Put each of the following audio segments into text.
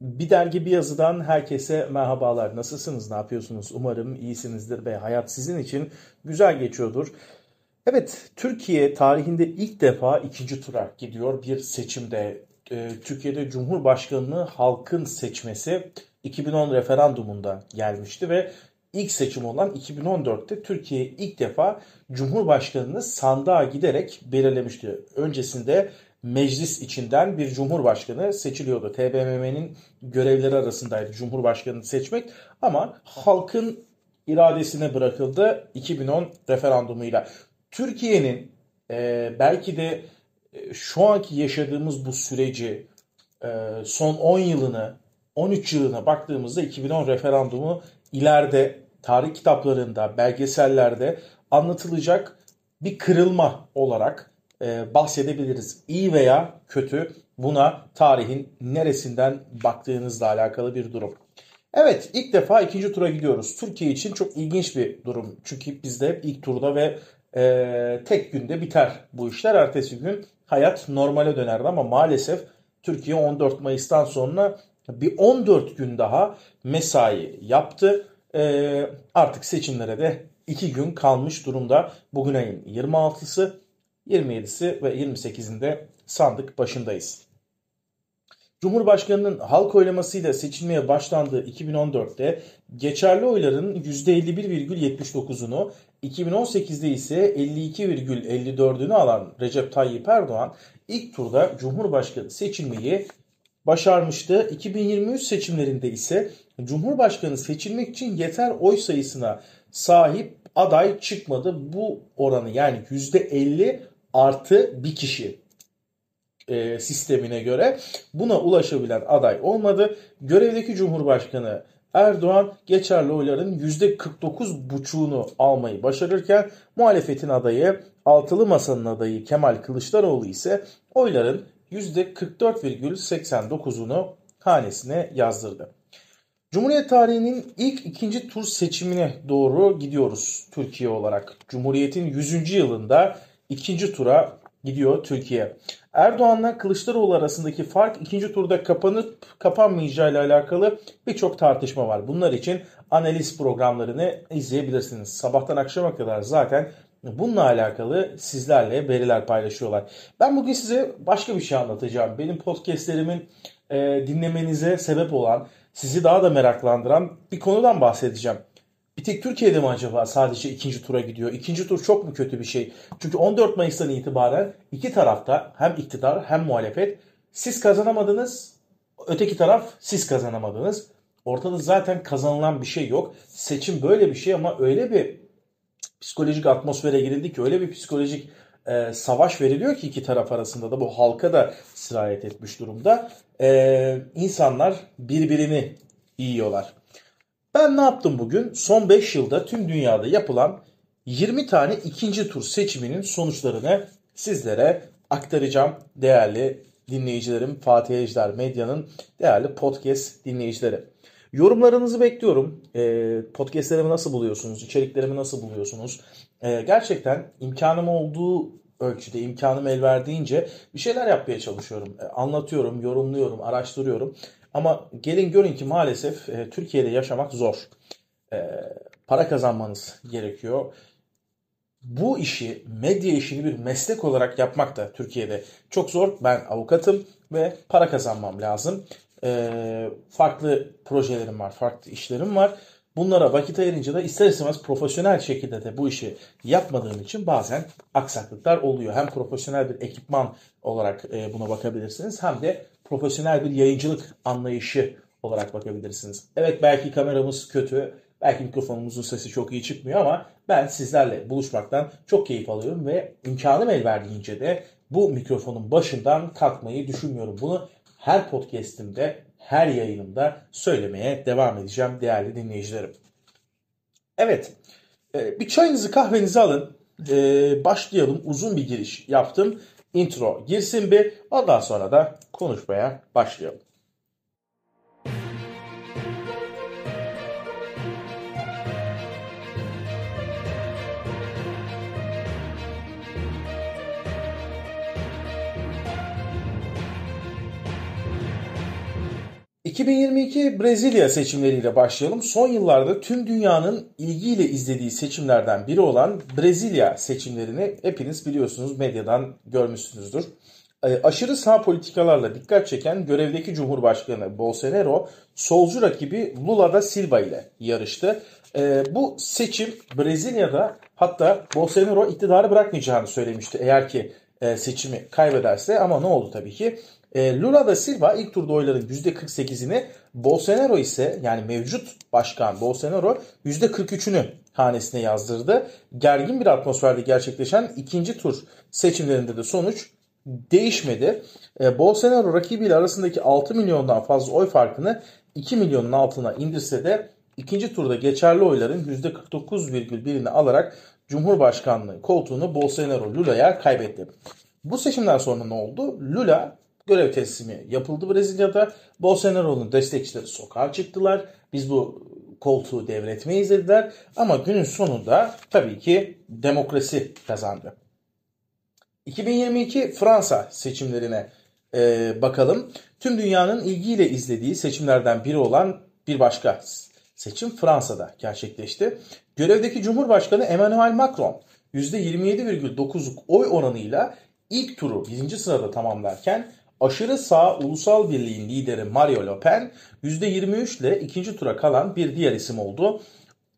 Bir dergi bir yazıdan herkese merhabalar. Nasılsınız? Ne yapıyorsunuz? Umarım iyisinizdir ve hayat sizin için güzel geçiyordur. Evet, Türkiye tarihinde ilk defa ikinci tura gidiyor bir seçimde. Ee, Türkiye'de Cumhurbaşkanı'nı halkın seçmesi 2010 referandumunda gelmişti ve ilk seçim olan 2014'te Türkiye ilk defa Cumhurbaşkanı'nı sandığa giderek belirlemişti. Öncesinde meclis içinden bir cumhurbaşkanı seçiliyordu. TBMM'nin görevleri arasındaydı cumhurbaşkanını seçmek ama halkın iradesine bırakıldı 2010 referandumuyla. Türkiye'nin e, belki de e, şu anki yaşadığımız bu süreci e, son 10 yılını 13 yılına baktığımızda 2010 referandumu ileride tarih kitaplarında, belgesellerde anlatılacak bir kırılma olarak e, bahsedebiliriz. İyi veya kötü buna tarihin neresinden baktığınızla alakalı bir durum. Evet ilk defa ikinci tura gidiyoruz. Türkiye için çok ilginç bir durum. Çünkü bizde ilk turda ve e, tek günde biter bu işler. Ertesi gün hayat normale dönerdi ama maalesef Türkiye 14 Mayıs'tan sonra bir 14 gün daha mesai yaptı. E, artık seçimlere de 2 gün kalmış durumda. Bugün ayın 26'sı. 27'si ve 28'inde sandık başındayız. Cumhurbaşkanının halk oylamasıyla seçilmeye başlandığı 2014'te geçerli oyların %51,79'unu 2018'de ise 52,54'ünü alan Recep Tayyip Erdoğan ilk turda Cumhurbaşkanı seçilmeyi başarmıştı. 2023 seçimlerinde ise Cumhurbaşkanı seçilmek için yeter oy sayısına sahip aday çıkmadı. Bu oranı yani %50 artı bir kişi e, sistemine göre buna ulaşabilen aday olmadı. Görevdeki Cumhurbaşkanı Erdoğan geçerli oyların %49,5'unu almayı başarırken muhalefetin adayı Altılı Masa'nın adayı Kemal Kılıçdaroğlu ise oyların %44,89'unu hanesine yazdırdı. Cumhuriyet tarihinin ilk ikinci tur seçimine doğru gidiyoruz Türkiye olarak. Cumhuriyet'in 100. yılında ikinci tura gidiyor Türkiye. Erdoğan'la Kılıçdaroğlu arasındaki fark ikinci turda kapanıp kapanmayacağı ile alakalı birçok tartışma var. Bunlar için analiz programlarını izleyebilirsiniz. Sabahtan akşama kadar zaten bununla alakalı sizlerle veriler paylaşıyorlar. Ben bugün size başka bir şey anlatacağım. Benim podcastlerimin e, dinlemenize sebep olan, sizi daha da meraklandıran bir konudan bahsedeceğim. Bir tek Türkiye'de mi acaba sadece ikinci tura gidiyor? İkinci tur çok mu kötü bir şey? Çünkü 14 Mayıs'tan itibaren iki tarafta hem iktidar hem muhalefet siz kazanamadınız, öteki taraf siz kazanamadınız. Ortada zaten kazanılan bir şey yok. Seçim böyle bir şey ama öyle bir psikolojik atmosfere girildi ki öyle bir psikolojik e, savaş veriliyor ki iki taraf arasında da bu halka da sirayet etmiş durumda. E, insanlar birbirini yiyorlar. Ben ne yaptım bugün? Son 5 yılda tüm dünyada yapılan 20 tane ikinci tur seçiminin sonuçlarını sizlere aktaracağım değerli dinleyicilerim. Fatih Ejder Medya'nın değerli podcast dinleyicileri. Yorumlarınızı bekliyorum. E, podcastlerimi nasıl buluyorsunuz? İçeriklerimi nasıl buluyorsunuz? E, gerçekten imkanım olduğu ölçüde, imkanım el verdiğince bir şeyler yapmaya çalışıyorum. E, anlatıyorum, yorumluyorum, araştırıyorum. Ama gelin görün ki maalesef e, Türkiye'de yaşamak zor. E, para kazanmanız gerekiyor. Bu işi, medya işini bir meslek olarak yapmak da Türkiye'de çok zor. Ben avukatım ve para kazanmam lazım. Farklı projelerim var, farklı işlerim var. Bunlara vakit ayırınca da ister istemez profesyonel şekilde de bu işi yapmadığım için bazen aksaklıklar oluyor. Hem profesyonel bir ekipman olarak e, buna bakabilirsiniz hem de profesyonel bir yayıncılık anlayışı olarak bakabilirsiniz. Evet belki kameramız kötü, belki mikrofonumuzun sesi çok iyi çıkmıyor ama ben sizlerle buluşmaktan çok keyif alıyorum ve imkanım el verdiğince de bu mikrofonun başından kalkmayı düşünmüyorum. Bunu her podcast'imde, her yayınımda söylemeye devam edeceğim değerli dinleyicilerim. Evet, e, bir çayınızı kahvenizi alın. E, başlayalım. Uzun bir giriş yaptım intro girsin bir ondan sonra da konuşmaya başlayalım. 2022 Brezilya seçimleriyle başlayalım. Son yıllarda tüm dünyanın ilgiyle izlediği seçimlerden biri olan Brezilya seçimlerini hepiniz biliyorsunuz medyadan görmüşsünüzdür. E, aşırı sağ politikalarla dikkat çeken görevdeki Cumhurbaşkanı Bolsonaro solcu rakibi Lula da Silva ile yarıştı. E, bu seçim Brezilya'da hatta Bolsonaro iktidarı bırakmayacağını söylemişti eğer ki e, seçimi kaybederse ama ne oldu tabii ki e, Lula da Silva ilk turda oyların %48'ini, Bolsonaro ise yani mevcut başkan Bolsonaro %43'ünü hanesine yazdırdı. Gergin bir atmosferde gerçekleşen ikinci tur seçimlerinde de sonuç değişmedi. E, Bolsonaro rakibiyle arasındaki 6 milyondan fazla oy farkını 2 milyonun altına indirse de ikinci turda geçerli oyların %49,1'ini alarak Cumhurbaşkanlığı koltuğunu Bolsonaro Lula'ya kaybetti. Bu seçimden sonra ne oldu? Lula görev teslimi yapıldı Brezilya'da. Bolsonaro'nun destekçileri sokağa çıktılar. Biz bu koltuğu devretmeyiz dediler. Ama günün sonunda tabii ki demokrasi kazandı. 2022 Fransa seçimlerine e, bakalım. Tüm dünyanın ilgiyle izlediği seçimlerden biri olan bir başka seçim Fransa'da gerçekleşti. Görevdeki Cumhurbaşkanı Emmanuel Macron %27,9'luk oy oranıyla ilk turu birinci sırada tamamlarken aşırı sağ Ulusal Birliğin lideri Mario Le Pen %23 ile ikinci tura kalan bir diğer isim oldu.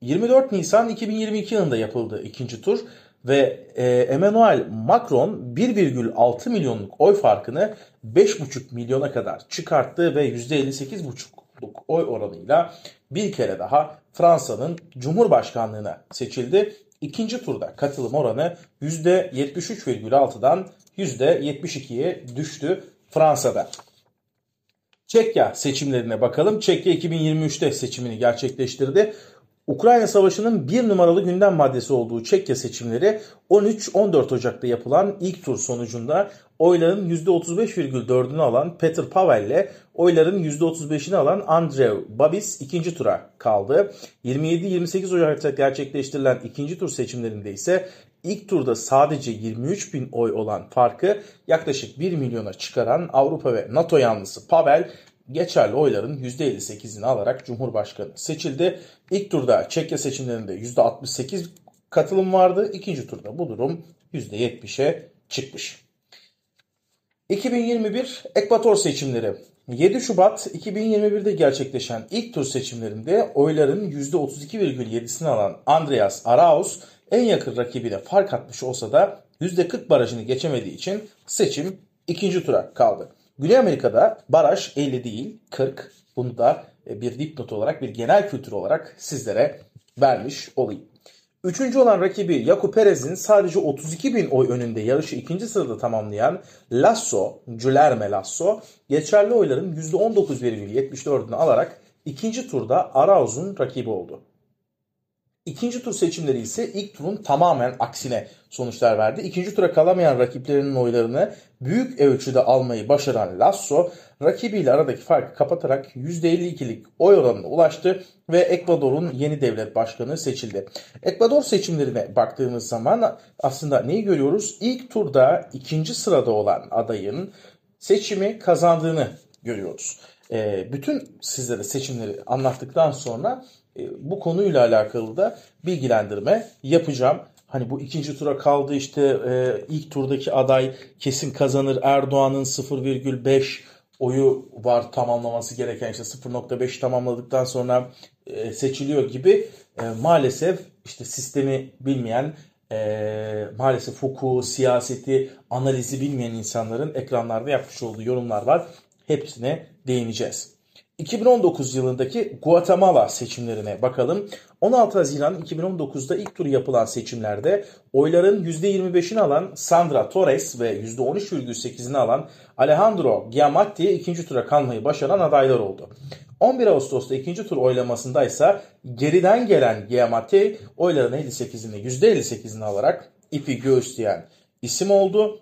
24 Nisan 2022 yılında yapıldı ikinci tur ve e, Emmanuel Macron 1,6 milyonluk oy farkını 5,5 milyona kadar çıkarttı ve %58,5'luk oy oranıyla bir kere daha Fransa'nın Cumhurbaşkanlığına seçildi. İkinci turda katılım oranı %73,6'dan %72'ye düştü Fransa'da. Çekya seçimlerine bakalım. Çekya 2023'te seçimini gerçekleştirdi. Ukrayna Savaşı'nın bir numaralı gündem maddesi olduğu Çekya seçimleri 13-14 Ocak'ta yapılan ilk tur sonucunda oyların %35,4'ünü alan Petr Pavel ile oyların %35'ini alan Andrew Babis ikinci tura kaldı. 27-28 Ocak'ta gerçekleştirilen ikinci tur seçimlerinde ise ilk turda sadece 23 bin oy olan farkı yaklaşık 1 milyona çıkaran Avrupa ve NATO yanlısı Pavel geçerli oyların %58'ini alarak Cumhurbaşkanı seçildi. İlk turda Çekya seçimlerinde %68 katılım vardı. İkinci turda bu durum %70'e çıkmış. 2021 Ekvator seçimleri 7 Şubat 2021'de gerçekleşen ilk tur seçimlerinde oyların %32,7'sini alan Andreas Arauz en yakın rakibine fark atmış olsa da %40 barajını geçemediği için seçim ikinci tura kaldı. Güney Amerika'da baraj 50 değil 40. Bunu da e, bir dipnot olarak bir genel kültür olarak sizlere vermiş olayım. Üçüncü olan rakibi Yaku Perez'in sadece 32 bin oy önünde yarışı ikinci sırada tamamlayan Lasso, Guilherme Lasso geçerli oyların %19,74'ünü alarak ikinci turda Arauz'un rakibi oldu. İkinci tur seçimleri ise ilk turun tamamen aksine sonuçlar verdi. İkinci tura kalamayan rakiplerinin oylarını büyük ölçüde almayı başaran Lasso rakibiyle aradaki farkı kapatarak %52'lik oy oranına ulaştı ve Ekvador'un yeni devlet başkanı seçildi. Ekvador seçimlerine baktığımız zaman aslında neyi görüyoruz? İlk turda ikinci sırada olan adayın seçimi kazandığını görüyoruz. E, bütün sizlere seçimleri anlattıktan sonra bu konuyla alakalı da bilgilendirme yapacağım. Hani bu ikinci tura kaldı işte e, ilk turdaki aday kesin kazanır Erdoğan'ın 0,5 oyu var tamamlaması gereken işte 0.5 tamamladıktan sonra e, seçiliyor gibi e, maalesef işte sistemi bilmeyen e, maalesef hukuku, siyaseti, analizi bilmeyen insanların ekranlarda yapmış olduğu yorumlar var. Hepsine değineceğiz. 2019 yılındaki Guatemala seçimlerine bakalım. 16 Haziran 2019'da ilk tur yapılan seçimlerde oyların %25'ini alan Sandra Torres ve %13,8'ini alan Alejandro Giamatti ikinci tura kalmayı başaran adaylar oldu. 11 Ağustos'ta ikinci tur oylamasında ise geriden gelen Giamatti oyların 58'ini %58'ini alarak ipi göğüsleyen isim oldu.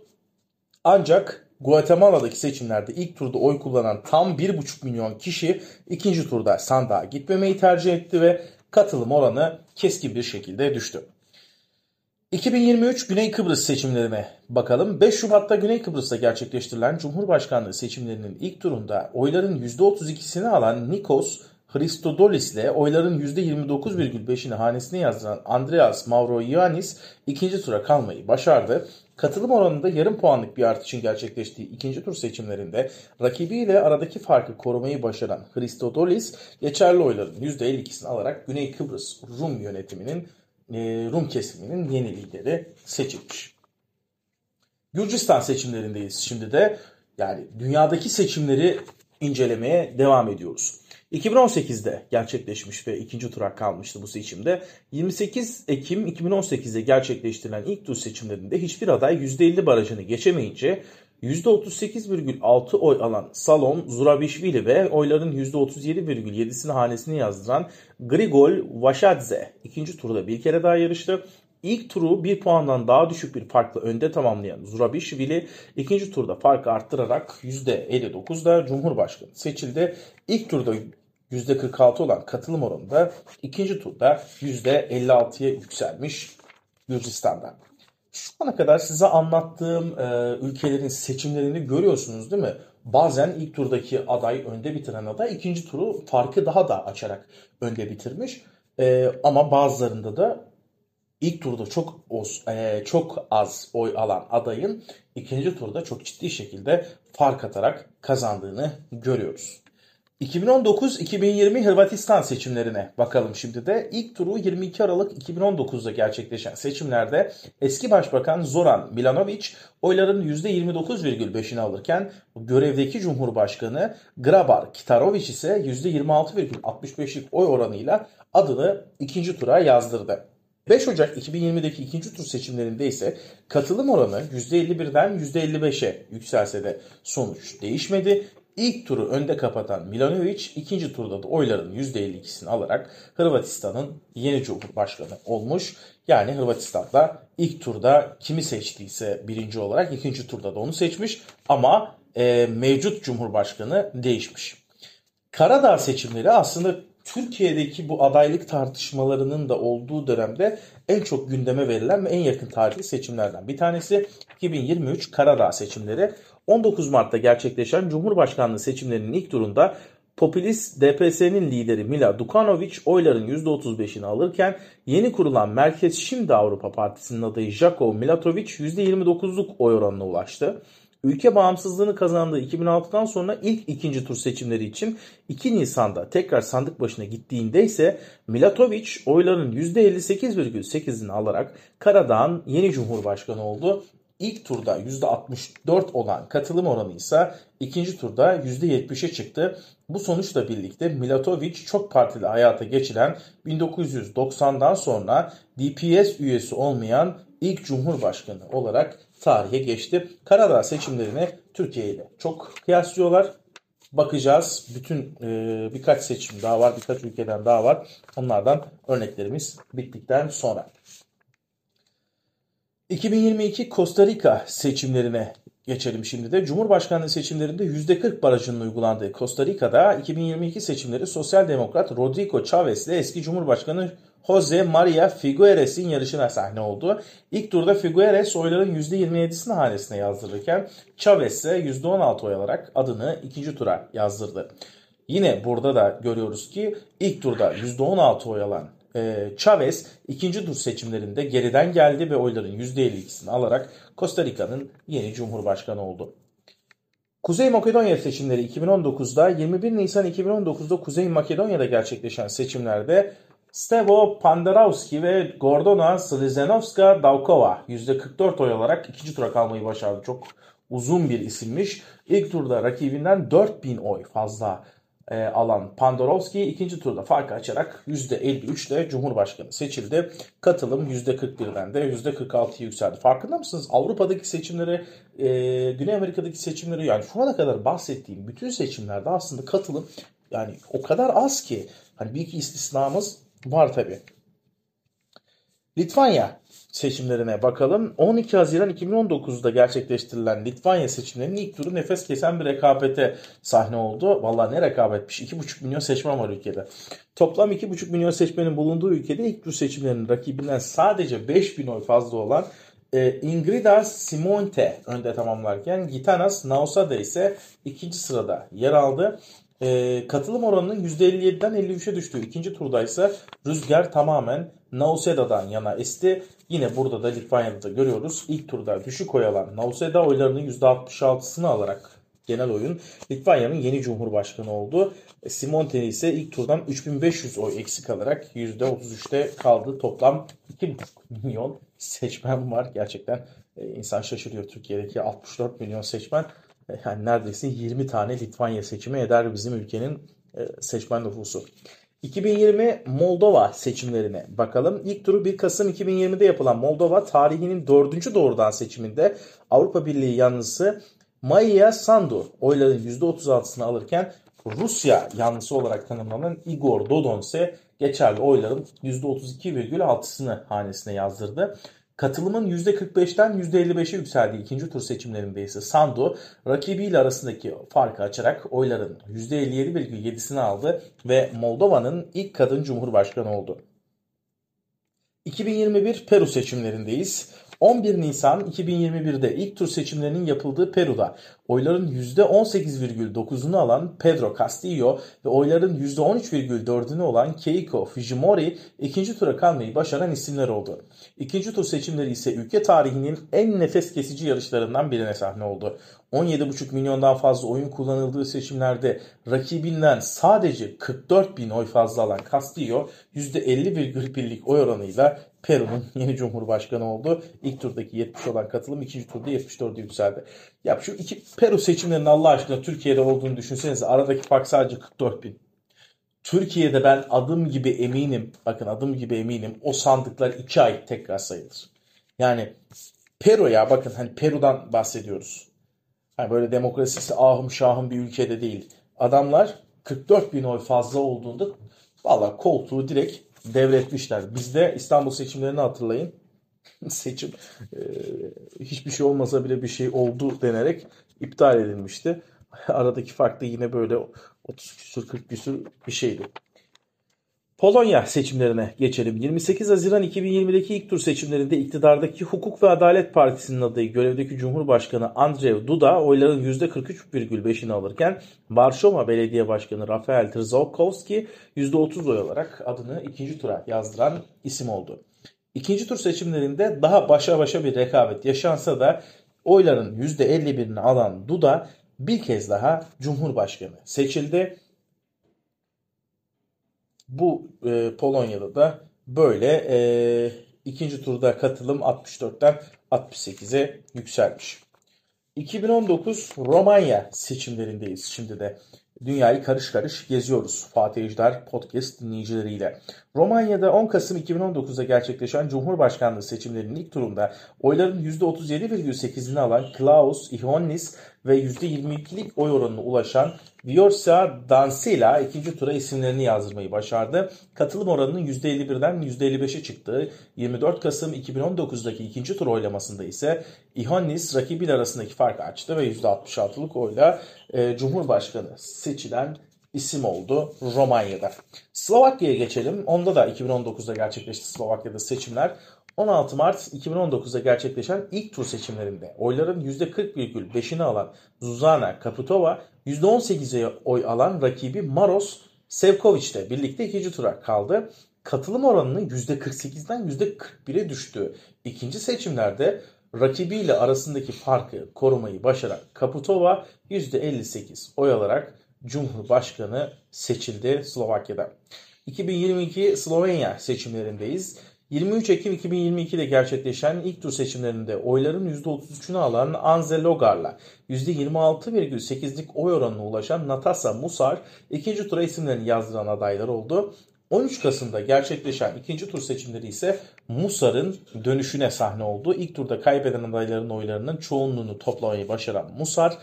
Ancak Guatemala'daki seçimlerde ilk turda oy kullanan tam 1,5 milyon kişi ikinci turda sandığa gitmemeyi tercih etti ve katılım oranı keskin bir şekilde düştü. 2023 Güney Kıbrıs seçimlerine bakalım. 5 Şubat'ta Güney Kıbrıs'ta gerçekleştirilen Cumhurbaşkanlığı seçimlerinin ilk turunda oyların %32'sini alan Nikos Christodolis ile oyların %29,5'ini hanesine yazdıran Andreas Mavroyiannis ikinci tura kalmayı başardı. Katılım oranında yarım puanlık bir artışın gerçekleştiği ikinci tur seçimlerinde rakibiyle aradaki farkı korumayı başaran Christodolis geçerli oyların %52'sini alarak Güney Kıbrıs Rum yönetiminin e, Rum kesiminin yeni lideri seçilmiş. Gürcistan seçimlerindeyiz şimdi de. Yani dünyadaki seçimleri incelemeye devam ediyoruz. 2018'de gerçekleşmiş ve ikinci tura kalmıştı bu seçimde. 28 Ekim 2018'de gerçekleştirilen ilk tur seçimlerinde hiçbir aday %50 barajını geçemeyince %38,6 oy alan Salom Zurabishvili ve oyların %37,7'sini hanesine yazdıran Grigol Vashadze ikinci turda bir kere daha yarıştı. İlk turu bir puandan daha düşük bir farkla önde tamamlayan Zurabishvili ikinci turda farkı arttırarak %59'da Cumhurbaşkanı seçildi. İlk turda %46 olan katılım oranı da ikinci turda %56'ya yükselmiş Gürcistan'da. Şu ana kadar size anlattığım e, ülkelerin seçimlerini görüyorsunuz değil mi? Bazen ilk turdaki aday önde bitiren aday ikinci turu farkı daha da açarak önde bitirmiş. E, ama bazılarında da ilk turda çok oz, e, çok az oy alan adayın ikinci turda çok ciddi şekilde fark atarak kazandığını görüyoruz. 2019-2020 Hırvatistan seçimlerine bakalım şimdi de. İlk turu 22 Aralık 2019'da gerçekleşen seçimlerde eski başbakan Zoran Milanovic oyların %29,5'ini alırken görevdeki Cumhurbaşkanı Grabar Kitarovic ise %26,65'lik oy oranıyla adını ikinci tura yazdırdı. 5 Ocak 2020'deki ikinci tur seçimlerinde ise katılım oranı %51'den %55'e yükselse de sonuç değişmedi. İlk turu önde kapatan Milanovic ikinci turda da oyların %52'sini alarak Hırvatistan'ın yeni cumhurbaşkanı olmuş. Yani Hırvatistan'da ilk turda kimi seçtiyse birinci olarak ikinci turda da onu seçmiş ama e, mevcut cumhurbaşkanı değişmiş. Karadağ seçimleri aslında Türkiye'deki bu adaylık tartışmalarının da olduğu dönemde en çok gündeme verilen ve en yakın tarihli seçimlerden bir tanesi 2023 Karadağ seçimleri. 19 Mart'ta gerçekleşen Cumhurbaşkanlığı seçimlerinin ilk turunda popülist DPS'nin lideri Mila Dukanovic oyların %35'ini alırken yeni kurulan Merkez Şimdi Avrupa Partisi'nin adayı Jakov Milatovic %29'luk oy oranına ulaştı. Ülke bağımsızlığını kazandığı 2006'dan sonra ilk ikinci tur seçimleri için 2 Nisan'da tekrar sandık başına gittiğinde ise Milatovic oyların %58,8'ini alarak Karadağ'ın yeni cumhurbaşkanı oldu İlk turda %64 olan katılım oranı ise ikinci turda %70'e çıktı. Bu sonuçla birlikte Milatovic çok partili hayata geçiren 1990'dan sonra DPS üyesi olmayan ilk cumhurbaşkanı olarak tarihe geçti. Karadağ seçimlerini Türkiye ile çok kıyaslıyorlar. Bakacağız. Bütün e, birkaç seçim daha var, birkaç ülkeden daha var. Onlardan örneklerimiz bittikten sonra. 2022 Costa Rica seçimlerine geçelim şimdi de. Cumhurbaşkanlığı seçimlerinde %40 barajının uygulandığı Costa Rica'da 2022 seçimleri Sosyal Demokrat Rodrigo Chavez ile eski Cumhurbaşkanı Jose Maria Figueres'in yarışına sahne oldu. İlk turda Figueres oyların %27'sini hanesine yazdırırken Chavez ise %16 oy alarak adını ikinci tura yazdırdı. Yine burada da görüyoruz ki ilk turda %16 oy alan e, Chavez ikinci tur seçimlerinde geriden geldi ve oyların %52'sini alarak Costa Rica'nın yeni cumhurbaşkanı oldu. Kuzey Makedonya seçimleri 2019'da 21 Nisan 2019'da Kuzey Makedonya'da gerçekleşen seçimlerde Stevo Pandarovski ve Gordona Slizenovska Davkova %44 oy alarak ikinci tura kalmayı başardı. Çok uzun bir isimmiş. İlk turda rakibinden 4000 oy fazla e, alan Pandorovski ikinci turda farkı açarak %53 ile Cumhurbaşkanı seçildi. Katılım %41'den de %46'ya yükseldi. Farkında mısınız? Avrupa'daki seçimleri, e, Güney Amerika'daki seçimleri yani şu ana kadar bahsettiğim bütün seçimlerde aslında katılım yani o kadar az ki hani bir iki istisnamız var tabi. Litvanya seçimlerine bakalım. 12 Haziran 2019'da gerçekleştirilen Litvanya seçimlerinin ilk turu nefes kesen bir rekabete sahne oldu. Valla ne rekabetmiş. 2,5 milyon seçmen var ülkede. Toplam 2,5 milyon seçmenin bulunduğu ülkede ilk tur seçimlerinin rakibinden sadece 5 bin oy fazla olan e, Ingridas Simonte önde tamamlarken Gitanas Nausada ise ikinci sırada yer aldı. E, katılım oranının %57'den 53'e düştüğü ikinci turda ise rüzgar tamamen Nauseda'dan yana esti. Yine burada da Litvanya'da da görüyoruz. İlk turda düşük oy alan Nauseda oylarının %66'sını alarak genel oyun Litvanya'nın yeni cumhurbaşkanı oldu. E, Simonten ise ilk turdan 3500 oy eksik alarak %33'te kaldı. Toplam 2,5 milyon seçmen var. Gerçekten e, insan şaşırıyor Türkiye'deki 64 milyon seçmen. E, yani neredeyse 20 tane Litvanya seçimi eder bizim ülkenin seçmen nüfusu. 2020 Moldova seçimlerine bakalım. İlk turu 1 Kasım 2020'de yapılan Moldova tarihinin 4. doğrudan seçiminde Avrupa Birliği yanlısı Maya Sandu oyların %36'sını alırken Rusya yanlısı olarak tanımlanan Igor Dodon ise geçerli oyların %32,6'sını hanesine yazdırdı. Katılımın %45'ten %55'e yükseldiği ikinci tur seçimlerinde ise Sandu rakibiyle arasındaki farkı açarak oyların %57,7'sini aldı ve Moldova'nın ilk kadın cumhurbaşkanı oldu. 2021 Peru seçimlerindeyiz. 11 Nisan 2021'de ilk tur seçimlerinin yapıldığı Peru'da oyların %18,9'unu alan Pedro Castillo ve oyların %13,4'ünü olan Keiko Fujimori ikinci tura kalmayı başaran isimler oldu. İkinci tur seçimleri ise ülke tarihinin en nefes kesici yarışlarından birine sahne oldu. 17,5 milyondan fazla oyun kullanıldığı seçimlerde rakibinden sadece 44 bin oy fazla alan Castillo %50,1'lik oy oranıyla Peru'nun yeni cumhurbaşkanı oldu. İlk turdaki 70 olan katılım ikinci turda 74'e yükseldi. Ya şu iki Peru seçimlerinin Allah aşkına Türkiye'de olduğunu düşünsenize aradaki fark sadece 44 bin. Türkiye'de ben adım gibi eminim, bakın adım gibi eminim o sandıklar 2 ay tekrar sayılır. Yani Peru ya bakın hani Peru'dan bahsediyoruz. Hani böyle demokrasisi ahım şahım bir ülkede değil. Adamlar 44 bin oy fazla olduğunda valla koltuğu direkt devretmişler. Bizde İstanbul seçimlerini hatırlayın. Seçim e, hiçbir şey olmasa bile bir şey oldu denerek iptal edilmişti. Aradaki fark da yine böyle 30 küsur 40 küsur bir şeydi. Polonya seçimlerine geçelim. 28 Haziran 2020'deki ilk tur seçimlerinde iktidardaki Hukuk ve Adalet Partisi'nin adayı görevdeki Cumhurbaşkanı Andrzej Duda oyların %43,5'ini alırken Varşova Belediye Başkanı Rafael Trzaskowski %30 oy alarak adını ikinci tura yazdıran isim oldu. İkinci tur seçimlerinde daha başa başa bir rekabet yaşansa da oyların %51'ini alan Duda bir kez daha Cumhurbaşkanı seçildi bu e, Polonya'da da böyle e, ikinci turda katılım 64'ten 68'e yükselmiş. 2019 Romanya seçimlerindeyiz şimdi de. Dünyayı karış karış geziyoruz Fatih Ejder podcast dinleyicileriyle. Romanya'da 10 Kasım 2019'da gerçekleşen Cumhurbaşkanlığı seçimlerinin ilk turunda oyların %37,8'ini alan Klaus Iohannis ve %22'lik oy oranına ulaşan Vyorsa Dansila ikinci tura isimlerini yazdırmayı başardı. Katılım oranının %51'den %55'e çıktığı 24 Kasım 2019'daki ikinci tur oylamasında ise Iohannis rakibiyle arasındaki farkı açtı ve %66'lık oyla e, Cumhurbaşkanı seçilen isim oldu Romanya'da. Slovakya'ya geçelim. Onda da 2019'da gerçekleşti Slovakya'da seçimler. 16 Mart 2019'da gerçekleşen ilk tur seçimlerinde oyların %40,5'ini alan Zuzana Kaputova, %18'e oy alan rakibi Maros Sevkovic ile birlikte ikinci tura kaldı. Katılım oranının %48'den %41'e düştüğü ikinci seçimlerde rakibiyle arasındaki farkı korumayı başaran Kaputova %58 oy alarak Cumhurbaşkanı seçildi Slovakya'da. 2022 Slovenya seçimlerindeyiz. 23 Ekim 2022'de gerçekleşen ilk tur seçimlerinde oyların %33'ünü alan Anze Logar'la %26,8'lik oy oranına ulaşan Natasa Musar ikinci tura isimlerini yazdıran adaylar oldu. 13 Kasım'da gerçekleşen ikinci tur seçimleri ise Musar'ın dönüşüne sahne oldu. İlk turda kaybeden adayların oylarının çoğunluğunu toplamayı başaran Musar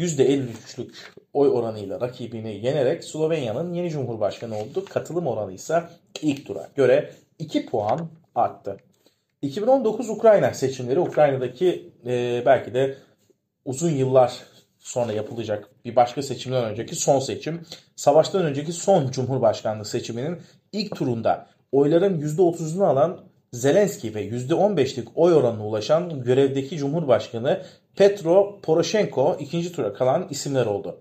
%53'lük oy oranıyla rakibini yenerek Slovenya'nın yeni cumhurbaşkanı oldu. Katılım oranı ise ilk tura göre 2 puan arttı. 2019 Ukrayna seçimleri Ukrayna'daki e, belki de uzun yıllar sonra yapılacak bir başka seçimden önceki son seçim. Savaştan önceki son Cumhurbaşkanlığı seçiminin ilk turunda oyların %30'unu alan Zelenski ve %15'lik oy oranına ulaşan görevdeki Cumhurbaşkanı Petro Poroshenko ikinci tura kalan isimler oldu.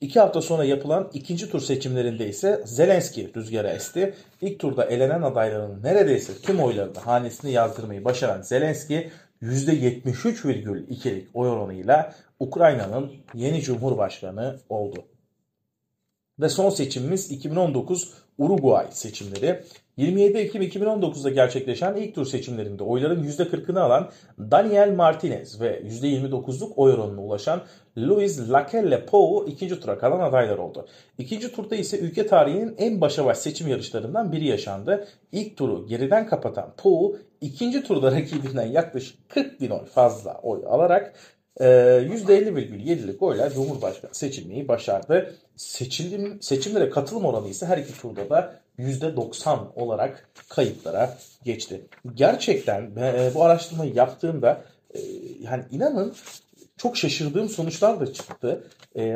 İki hafta sonra yapılan ikinci tur seçimlerinde ise Zelenski rüzgara esti. İlk turda elenen adayların neredeyse tüm oylarını hanesine yazdırmayı başaran Zelenski %73,2'lik oy oranıyla Ukrayna'nın yeni cumhurbaşkanı oldu. Ve son seçimimiz 2019 Uruguay seçimleri. 27 Ekim 2019'da gerçekleşen ilk tur seçimlerinde oyların %40'ını alan Daniel Martinez ve %29'luk oy oranına ulaşan Luis Lacalle Pou ikinci tura kalan adaylar oldu. İkinci turda ise ülke tarihinin en başa baş seçim yarışlarından biri yaşandı. İlk turu geriden kapatan Pou ikinci turda rakibinden yaklaşık 40 bin oy fazla oy alarak %50,7'lik oyla Cumhurbaşkanı seçilmeyi başardı. Seçilim, seçimlere katılım oranı ise her iki turda da %90 olarak kayıtlara geçti. Gerçekten bu araştırmayı yaptığımda yani inanın çok şaşırdığım sonuçlar da çıktı.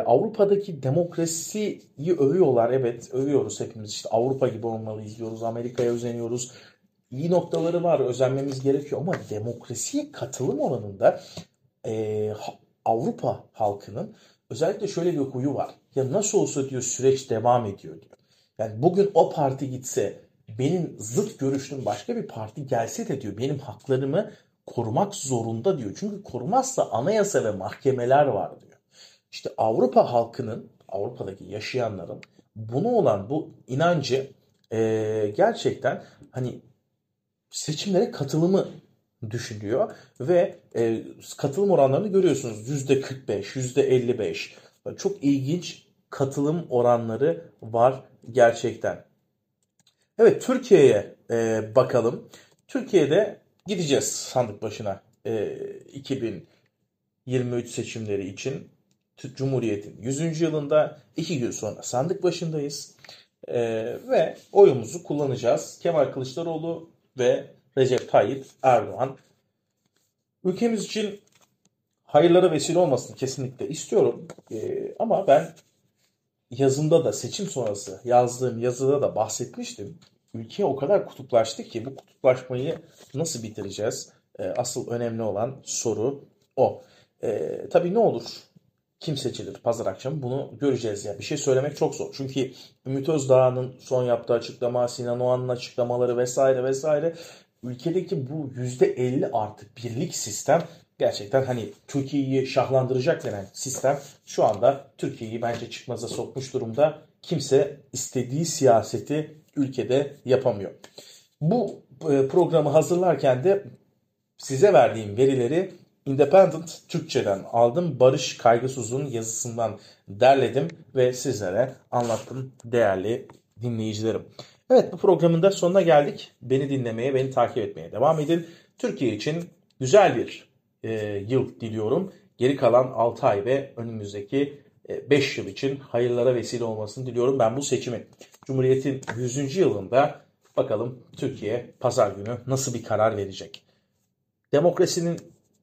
Avrupa'daki demokrasiyi övüyorlar. Evet övüyoruz hepimiz. İşte Avrupa gibi olmalıyız diyoruz. Amerika'ya özeniyoruz. İyi noktaları var. Özenmemiz gerekiyor. Ama demokrasiye katılım oranında e, Avrupa halkının özellikle şöyle bir huyu var. Ya nasıl olsa diyor süreç devam ediyor diyor. Yani bugün o parti gitse benim zıt görüşlüm başka bir parti gelse de diyor benim haklarımı korumak zorunda diyor. Çünkü korumazsa anayasa ve mahkemeler var diyor. İşte Avrupa halkının, Avrupa'daki yaşayanların bunu olan bu inancı e, gerçekten hani seçimlere katılımı düşünüyor ve e, katılım oranlarını görüyorsunuz. %45, %55. Çok ilginç katılım oranları var gerçekten. Evet Türkiye'ye e, bakalım. Türkiye'de gideceğiz sandık başına e, 2023 seçimleri için. Cumhuriyet'in 100. yılında iki gün sonra sandık başındayız. E, ve oyumuzu kullanacağız. Kemal Kılıçdaroğlu ve Recep Tayyip Erdoğan. Ülkemiz için hayırlara vesile olmasını kesinlikle istiyorum. Ee, ama ben yazımda da seçim sonrası yazdığım yazıda da bahsetmiştim. Ülke o kadar kutuplaştı ki bu kutuplaşmayı nasıl bitireceğiz? Ee, asıl önemli olan soru o. Ee, tabii ne olur? Kim seçilir pazar akşamı bunu göreceğiz. Yani bir şey söylemek çok zor. Çünkü Ümit Özdağ'ın son yaptığı açıklama, Sinan Oğan'ın açıklamaları vesaire vesaire ülkedeki bu %50 artık birlik sistem gerçekten hani Türkiye'yi şahlandıracak denen sistem şu anda Türkiye'yi bence çıkmaza sokmuş durumda. Kimse istediği siyaseti ülkede yapamıyor. Bu e, programı hazırlarken de size verdiğim verileri Independent Türkçe'den aldım. Barış Kaygısız'ın yazısından derledim ve sizlere anlattım değerli dinleyicilerim. Evet bu programın da sonuna geldik. Beni dinlemeye, beni takip etmeye devam edin. Türkiye için güzel bir e, yıl diliyorum. Geri kalan 6 ay ve önümüzdeki 5 e, yıl için hayırlara vesile olmasını diliyorum. Ben bu seçimi Cumhuriyet'in 100. yılında bakalım Türkiye pazar günü nasıl bir karar verecek. Demokrasinin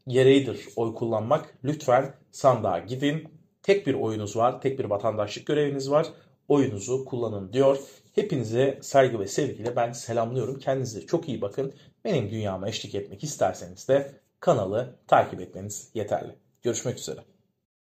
gereğidir oy kullanmak. Lütfen sandığa gidin. Tek bir oyunuz var, tek bir vatandaşlık göreviniz var. Oyunuzu kullanın diyor. Hepinize saygı ve sevgiyle ben selamlıyorum. Kendinize çok iyi bakın. Benim dünyama eşlik etmek isterseniz de kanalı takip etmeniz yeterli. Görüşmek üzere.